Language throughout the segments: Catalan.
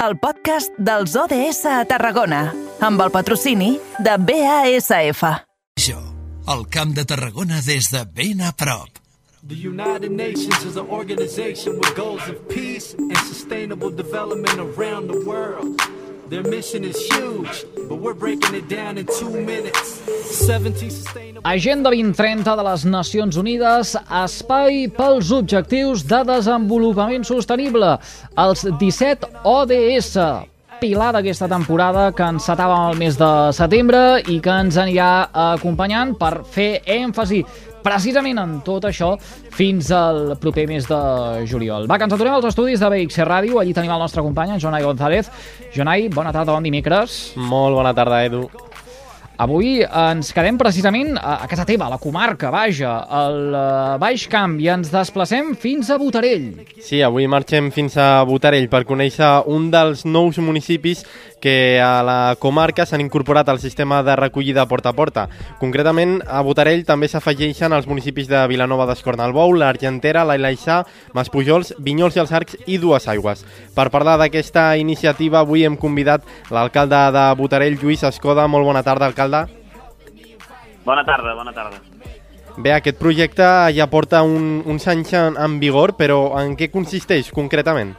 el podcast dels ODS a Tarragona, amb el patrocini de BASF. Jo, el Camp de Tarragona des de ben a prop. The United Nations is an organization with goals of peace and sustainable development around the world. Their mission is huge, but we're breaking it down in two minutes. 17 sustainable... Agenda 2030 de les Nacions Unides, espai pels objectius de desenvolupament sostenible, els 17 ODS, pilar d'aquesta temporada que encetàvem el mes de setembre i que ens anirà acompanyant per fer èmfasi precisament en tot això fins al proper mes de juliol. Va, que ens aturem als estudis de BXC Ràdio, allí tenim el nostre company, en Jonai González. Jonai, bona tarda, bon dimecres. Molt bona tarda, Edu. Avui ens quedem precisament a casa teva, a la comarca, vaja, al eh, Baix Camp, i ens desplacem fins a Botarell. Sí, avui marxem fins a Botarell per conèixer un dels nous municipis que a la comarca s'han incorporat al sistema de recollida porta a porta. Concretament, a Botarell també s'afegeixen els municipis de Vilanova d'Escornalbou, l'Argentera, l'Ailaiçà, Maspujols, Vinyols i els Arcs i Dues Aigües. Per parlar d'aquesta iniciativa, avui hem convidat l'alcalde de Botarell, Lluís Escoda. Molt bona tarda, alcalde. Bona tarda, bona tarda. Bé, aquest projecte ja porta un, uns anys en, en vigor, però en què consisteix concretament?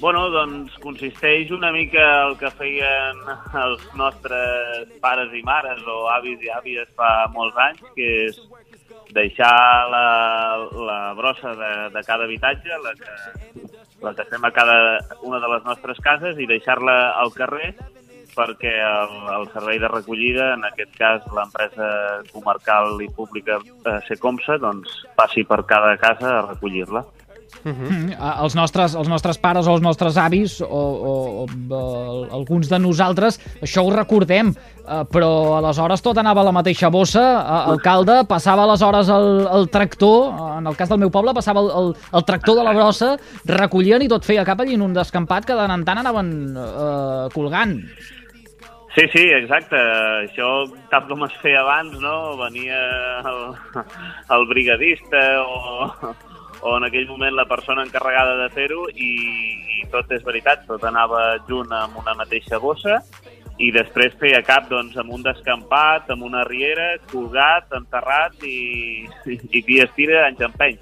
Bueno, doncs consisteix una mica el que feien els nostres pares i mares o avis i àvies fa molts anys, que és deixar la, la brossa de, de cada habitatge, la que, la que fem a cada una de les nostres cases, i deixar-la al carrer perquè el, el servei de recollida, en aquest cas l'empresa comarcal i pública eh, Secomsa, doncs passi per cada casa a recollir-la. Uh -huh. els, nostres, els nostres pares o els nostres avis o, o, o, o alguns de nosaltres això ho recordem uh, però aleshores tot anava a la mateixa bossa uh, alcalde, passava aleshores el, el tractor en el cas del meu poble passava el, el, el tractor de la brossa recollien i tot feia cap allí en un descampat que de tant en tant anaven uh, colgant Sí, sí, exacte. Això, tal com es feia abans, no? Venia el, el brigadista o, o en aquell moment la persona encarregada de fer-ho i, i tot és veritat, tot anava junt amb una mateixa bossa i després feia cap doncs, amb un descampat, amb una riera, colgat, enterrat i, i, i qui es tira anys empeny.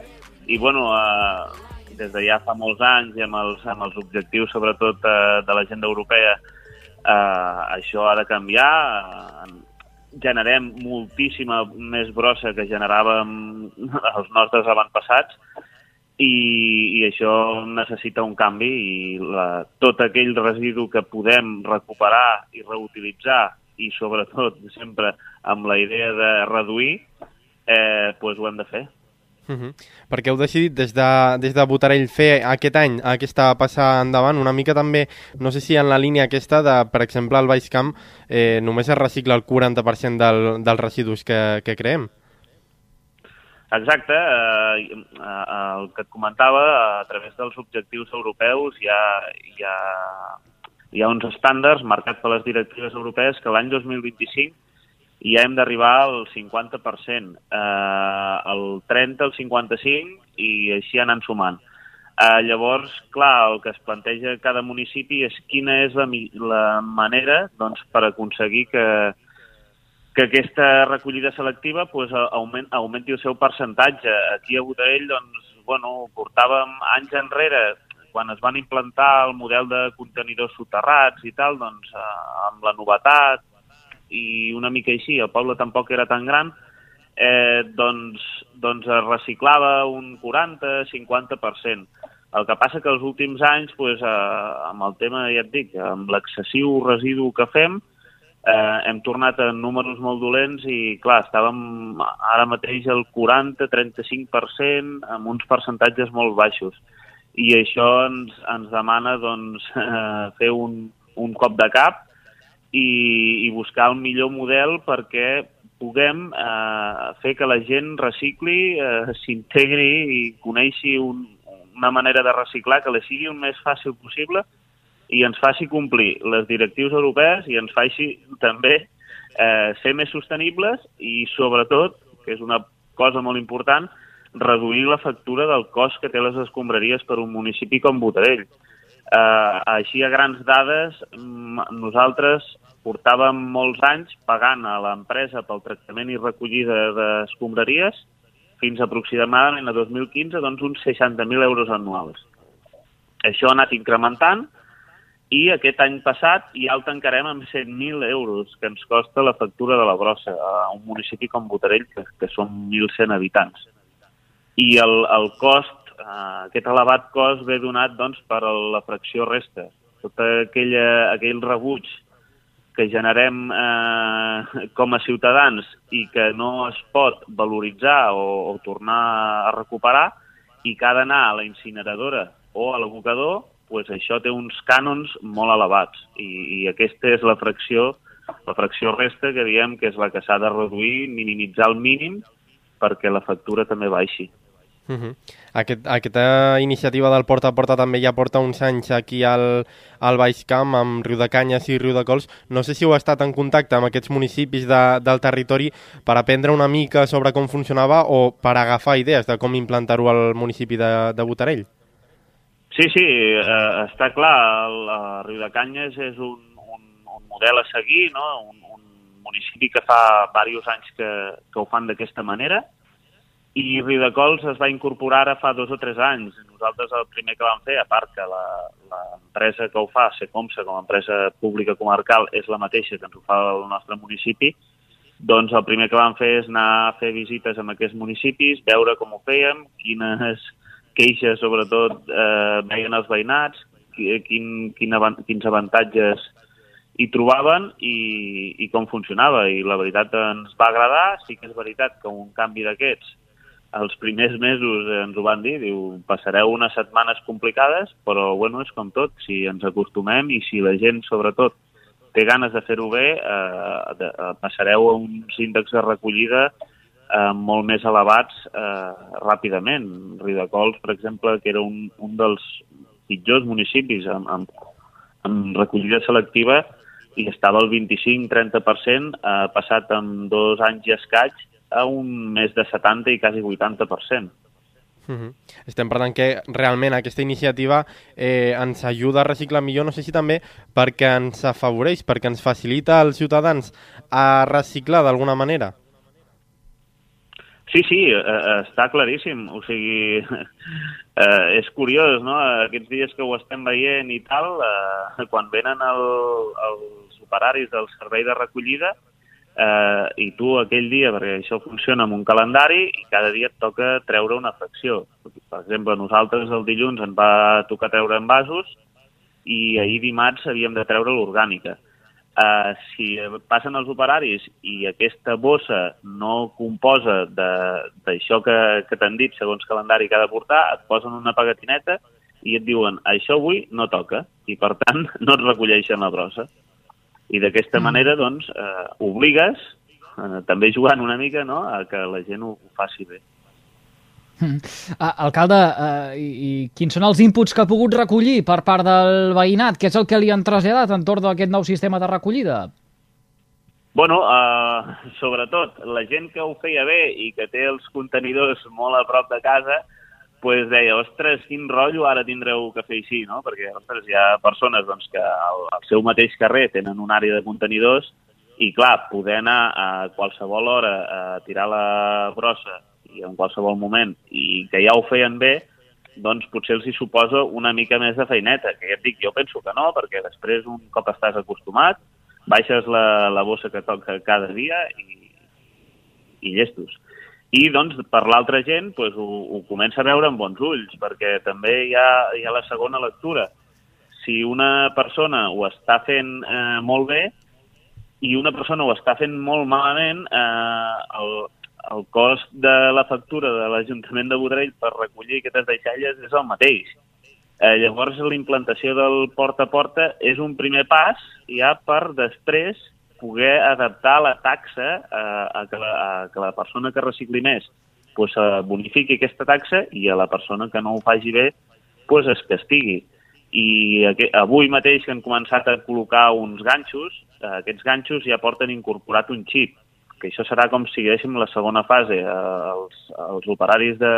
I bueno, eh, des de ja fa molts anys i amb els, amb els objectius sobretot eh, de l'agenda europea eh, això ha de canviar, eh, generem moltíssima més brossa que generàvem els nostres avantpassats i, i això necessita un canvi i la, tot aquell residu que podem recuperar i reutilitzar i sobretot sempre amb la idea de reduir, eh, pues ho hem de fer. Uh -huh. Perquè heu decidit des de, des de Botarell fer aquest any aquesta passar endavant una mica també, no sé si en la línia aquesta de, per exemple, al Baix Camp eh, només es recicla el 40% del, dels residus que, que creem. Exacte, eh, eh, el que et comentava, a través dels objectius europeus hi ha, hi ha, hi ha uns estàndards marcats per les directives europees que l'any 2025 ja hem d'arribar al 50%, eh, el 30, el 55 i així anant sumant. Eh, llavors, clar, el que es planteja cada municipi és quina és la, la manera doncs, per aconseguir que, que aquesta recollida selectiva pues, augment, augmenti el seu percentatge. Aquí a Botarell, doncs, bueno, portàvem anys enrere, quan es van implantar el model de contenidors soterrats i tal, doncs, eh, amb la novetat i una mica així, el poble tampoc era tan gran, eh, doncs, doncs es reciclava un 40-50%. El que passa que els últims anys, pues, eh, amb el tema, ja et dic, amb l'excessiu residu que fem, hem tornat a números molt dolents i, clar, estàvem ara mateix al 40-35% amb uns percentatges molt baixos. I això ens, ens demana doncs, eh, fer un, un cop de cap i, i buscar un millor model perquè puguem eh, fer que la gent recicli, eh, s'integri i coneixi un, una manera de reciclar que li sigui un més fàcil possible i ens faci complir les directius europees i ens faci també eh, ser més sostenibles i, sobretot, que és una cosa molt important, reduir la factura del cost que té les escombraries per un municipi com Botarell. Eh, així, a grans dades, nosaltres portàvem molts anys pagant a l'empresa pel tractament i recollida d'escombraries fins aproximadament a 2015 doncs, uns 60.000 euros anuals. Això ha anat incrementant i aquest any passat ja el tancarem amb 100.000 euros que ens costa la factura de la brossa a un municipi com Botarell, que, que són 1.100 habitants. I el, el cost, eh, aquest elevat cost ve donat doncs, per la fracció resta. Tot aquella, aquell rebuig que generem eh, com a ciutadans i que no es pot valoritzar o, o tornar a recuperar i que ha d'anar a la incineradora o a l'abocador, pues això té uns cànons molt elevats i, i aquesta és la fracció la fracció resta que diem que és la que s'ha de reduir, minimitzar al mínim perquè la factura també baixi. Uh -huh. Aquest, aquesta iniciativa del Porta a Porta també ja porta uns anys aquí al, al Baix Camp, amb Riu de Canyes i Riu de Cols. No sé si heu estat en contacte amb aquests municipis de, del territori per aprendre una mica sobre com funcionava o per agafar idees de com implantar-ho al municipi de, de Botarell. Sí, sí, eh, està clar, el, el Riu de Canyes és un, un, un model a seguir, no? un, un municipi que fa diversos anys que, que ho fan d'aquesta manera, i Riudecols es va incorporar ara fa dos o tres anys. Nosaltres el primer que vam fer, a part que l'empresa que ho fa, Secomsa, com a empresa pública comarcal, és la mateixa que ens ho fa el nostre municipi, doncs el primer que vam fer és anar a fer visites en aquests municipis, veure com ho fèiem, quines queixes, sobretot, eh, veien els veïnats, quin, quin, quins avantatges hi trobaven i, i com funcionava. I la veritat ens va agradar. Sí que és veritat que un canvi d'aquests els primers mesos ens ho van dir, diu, passareu unes setmanes complicades, però bueno, és com tot, si ens acostumem i si la gent, sobretot, té ganes de fer-ho bé, eh, eh, passareu a uns índexs de recollida eh, molt més elevats eh, ràpidament. Riudecols, per exemple, que era un, un dels pitjors municipis amb, amb, amb recollida selectiva i estava al 25-30%, eh, passat en dos anys i escaig a un més de 70 i quasi 80%. Uh -huh. Estem parlant que realment aquesta iniciativa eh, ens ajuda a reciclar millor, no sé si també perquè ens afavoreix, perquè ens facilita als ciutadans a reciclar d'alguna manera. Sí, sí, eh, està claríssim. O sigui, eh, és curiós, no? Aquests dies que ho estem veient i tal, eh, quan venen el, els operaris del servei de recollida, eh, i tu aquell dia, perquè això funciona amb un calendari, i cada dia et toca treure una fracció. Per exemple, nosaltres el dilluns ens va tocar treure envasos i ahir dimarts havíem de treure l'orgànica. Uh, si passen els operaris i aquesta bossa no composa d'això que, que t'han dit segons calendari que ha de portar, et posen una pagatineta i et diuen això avui no toca i per tant no et recolleixen la brossa. I d'aquesta mm. manera, doncs, eh, obligues, eh, també jugant una mica, no?, a que la gent ho, ho faci bé. Mm. Uh, alcalde, uh, i, i quins són els inputs que ha pogut recollir per part del veïnat? Què és el que li han traslladat entorn d'aquest nou sistema de recollida? Bueno, uh, sobretot, la gent que ho feia bé i que té els contenidors molt a prop de casa, pues deia, ostres, quin rotllo, ara tindreu que fer així, no? Perquè, ostres, hi ha persones doncs, que al, al seu mateix carrer tenen una àrea de contenidors i, clar, poder anar a qualsevol hora a tirar la brossa i en qualsevol moment i que ja ho feien bé, doncs potser els hi suposa una mica més de feineta, que ja et dic, jo penso que no, perquè després un cop estàs acostumat, baixes la, la bossa que toca cada dia i, i llestos. I, doncs, per l'altra gent, doncs, ho, ho comença a veure amb bons ulls, perquè també hi ha, hi ha la segona lectura. Si una persona ho està fent eh, molt bé i una persona ho està fent molt malament, eh, el, el cost de la factura de l'Ajuntament de Bodrell per recollir aquestes deixalles és el mateix. Eh, llavors, la implantació del porta a porta és un primer pas ja per després poder adaptar la taxa a, a, que, la, a que la persona que recicli més pues, eh, bonifiqui aquesta taxa i a la persona que no ho faci bé pues, es castigui. I avui mateix que han començat a col·locar uns ganxos, eh, aquests ganxos ja porten incorporat un xip, que això serà com si diguéssim la segona fase. Eh, els, els operaris de,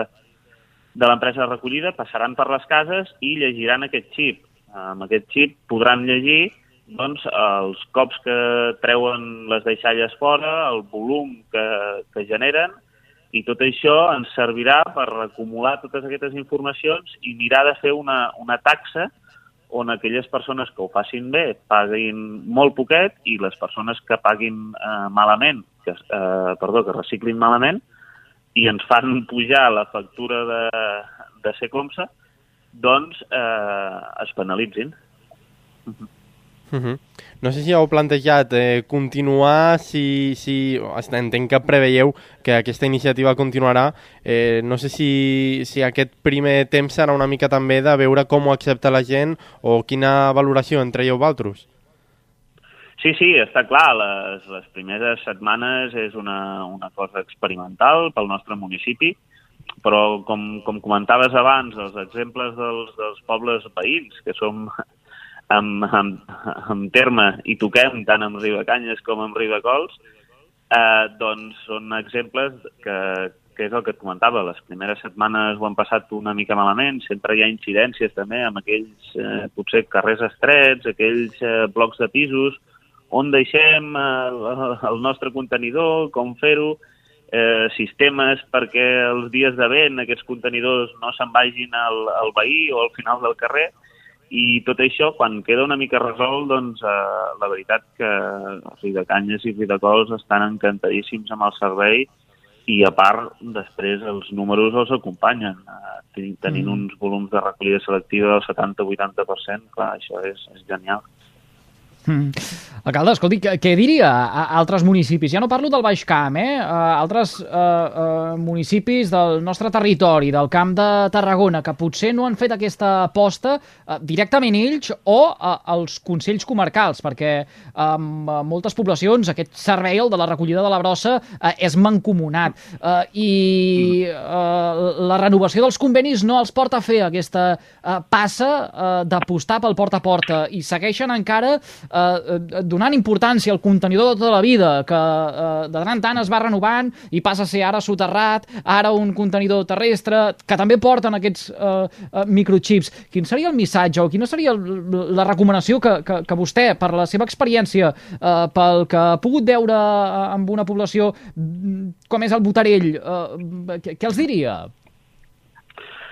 de l'empresa de recollida passaran per les cases i llegiran aquest xip. amb aquest xip podran llegir doncs, els cops que treuen les deixalles fora, el volum que, que generen, i tot això ens servirà per acumular totes aquestes informacions i mirar de fer una, una taxa on aquelles persones que ho facin bé paguin molt poquet i les persones que paguin eh, malament, que, eh, perdó, que reciclin malament, i ens fan pujar la factura de, de ser comsa, doncs eh, es penalitzin. Uh -huh. Uh -huh. No sé si heu plantejat eh, continuar, si, si entenc que preveieu que aquesta iniciativa continuarà. Eh, no sé si, si aquest primer temps serà una mica també de veure com ho accepta la gent o quina valoració en traieu vosaltres. Sí, sí, està clar. Les, les primeres setmanes és una, una cosa experimental pel nostre municipi, però com, com comentaves abans, els exemples dels, dels pobles veïns, que som amb, amb, amb terme i toquem tant amb Ribacanyes com amb Ribacols, eh, doncs són exemples que, que és el que et comentava, les primeres setmanes ho han passat una mica malament, sempre hi ha incidències també amb aquells, eh, potser carrers estrets, aquells eh, blocs de pisos, on deixem eh, el nostre contenidor, com fer-ho, eh, sistemes perquè els dies de vent aquests contenidors no se'n vagin al, al veí o al final del carrer, i tot això, quan queda una mica resolt, doncs eh, la veritat que Canyes i Riudecols estan encantadíssims amb el servei i a part, després els números els acompanyen. Eh, tenint mm. uns volums de recollida selectiva del 70-80%, clar, això és, és genial. Mm. Alcalde, escolti, què, què diria a altres municipis? Ja no parlo del Baix Camp, eh? A altres uh, uh, municipis del nostre territori, del Camp de Tarragona, que potser no han fet aquesta aposta uh, directament ells o uh, els consells comarcals, perquè amb uh, moltes poblacions aquest servei, el de la recollida de la brossa, uh, és mancomunat. Uh, I uh, la renovació dels convenis no els porta a fer aquesta uh, passa uh, d'apostar pel porta a porta i segueixen encara Eh, eh, donant importància al contenidor de tota la vida, que eh, de tant en tant es va renovant i passa a ser ara soterrat, ara un contenidor terrestre, que també porten aquests eh, eh, microchips. Quin seria el missatge o quina seria la recomanació que, que, que vostè, per la seva experiència, eh, pel que ha pogut veure eh, amb una població mm, com és el Botarell, eh, què, què els diria?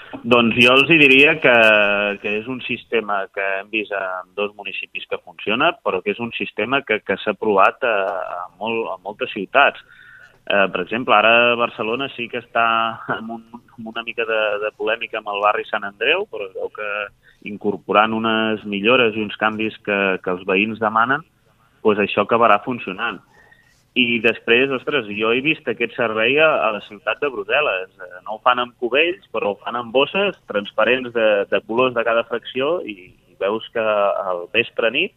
Doncs jo els diria que, que és un sistema que hem vist en dos municipis que funciona, però que és un sistema que, que s'ha provat a, a, molt, a moltes ciutats. Eh, per exemple, ara Barcelona sí que està amb, un, amb una mica de, de polèmica amb el barri Sant Andreu, però es veu que incorporant unes millores i uns canvis que, que els veïns demanen, doncs això acabarà funcionant. I després, ostres, jo he vist aquest servei a, a la ciutat de Brussel·les. Eh, no ho fan amb cubells, però ho fan amb bosses transparents de, de colors de cada fracció i, i veus que al vespre nit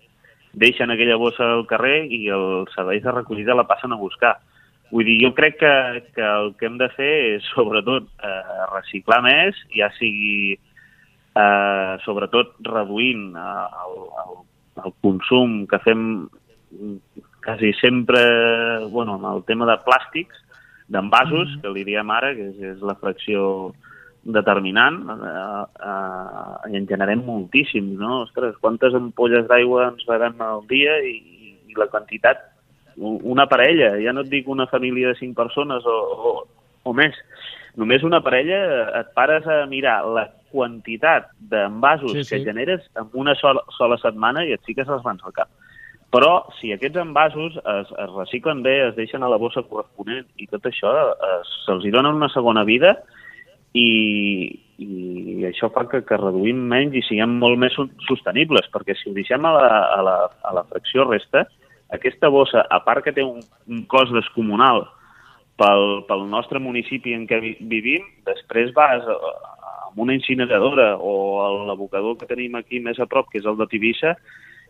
deixen aquella bossa al carrer i els serveis de recollida la passen a buscar. Vull dir, jo crec que, que el que hem de fer és, sobretot, eh, reciclar més, ja sigui, eh, sobretot, reduint eh, el, el, el consum que fem quasi sempre, bueno, amb el tema de plàstics, d'envasos, mm -hmm. que li diem ara, que és, és la fracció determinant, eh, eh, i en generem moltíssims, no? Ostres, quantes ampolles d'aigua ens bevem al dia i, i la quantitat, una parella, ja no et dic una família de cinc persones o, o, o més, només una parella et pares a mirar la quantitat d'envasos sí, sí. que generes en una sola, sola setmana i et fiques les mans al cap. Però si aquests envasos es, es reciclen bé, es deixen a la bossa corresponent i tot això, se'ls dona una segona vida i, i això fa que, que reduïm menys i siguem molt més sostenibles, perquè si ho deixem a la, a la, a la fracció resta, aquesta bossa, a part que té un, un cost descomunal pel, pel nostre municipi en què vivim, després vas a, a una incineradora o l'abocador que tenim aquí més a prop, que és el de Tivissa,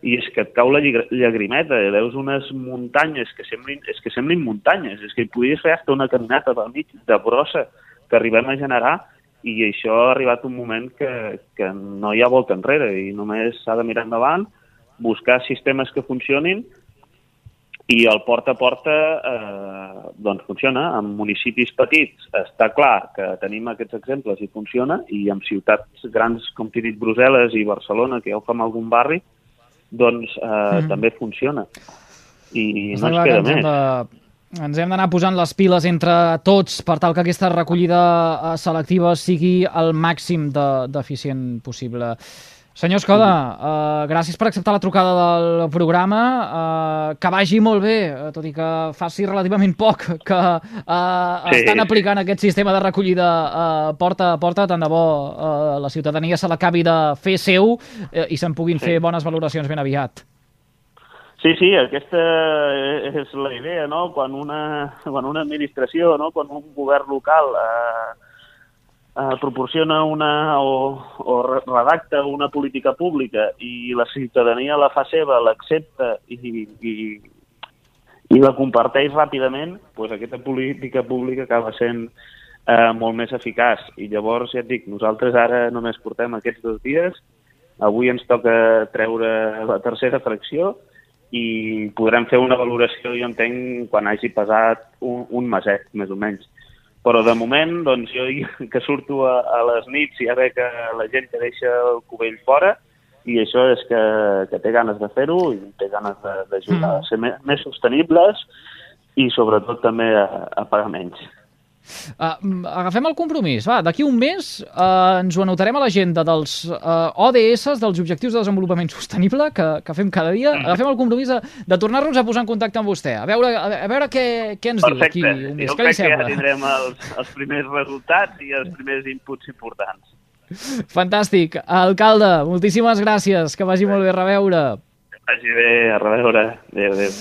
i és que et cau la llagrimeta, veus unes muntanyes que semblin, és que semblin muntanyes, és que hi podries fer hasta una caminata pel mig de brossa que arribem a generar i això ha arribat un moment que, que no hi ha volta enrere i només s'ha de mirar endavant, buscar sistemes que funcionin I el porta a porta eh, doncs funciona. En municipis petits està clar que tenim aquests exemples i funciona, i en ciutats grans com t'he dit Brussel·les i Barcelona, que ja ho fa en algun barri, doncs eh, mm. també funciona. I Està no que queda ens hem més. de ens hem d'anar posant les piles entre tots per tal que aquesta recollida eh, selectiva sigui el màxim de- d'eficient possible. Senyor Escoda, eh, gràcies per acceptar la trucada del programa. Eh, que vagi molt bé, eh, tot i que faci relativament poc que eh, Sí. estan aplicant aquest sistema de recollida eh, porta a porta. Tant de bo eh, la ciutadania se l'acabi de fer seu eh, i se'n puguin Sí. fer bones valoracions ben aviat. Sí, sí, aquesta és la idea, no? Quan una, quan una administració, no? quan un govern local eh, eh, proporciona una o, o re- redacta una política pública i la ciutadania la fa seva, l'accepta i, i, i la comparteix ràpidament, doncs aquesta política pública acaba sent eh, molt més eficaç. I llavors, ja et dic, nosaltres ara només portem aquests dos dies, avui ens toca treure la tercera fracció i podrem fer una valoració, jo entenc, quan hagi passat un, un meset, més o menys. Però de moment, doncs, jo que surto a, a les nits i ja veig que la gent que deixa el cubell fora i això és que, que té ganes de fer-ho i té ganes d'ajudar a ser més, més sostenibles i sobretot també a, a pagar menys. Uh, agafem el compromís, va, d'aquí un mes uh, ens ho anotarem a l'agenda dels uh, ODS, dels Objectius de Desenvolupament Sostenible, que, que fem cada dia, agafem el compromís de, de tornar-nos a posar en contacte amb vostè, a veure, a, veure què, què ens diu d'aquí Perfecte. un mes, Jo què li crec que ja sembla? tindrem els, els primers resultats i els primers inputs importants. Fantàstic. Alcalde, moltíssimes gràcies, que vagi molt bé a reveure. Que vagi bé, a reveure. Adéu, adéu.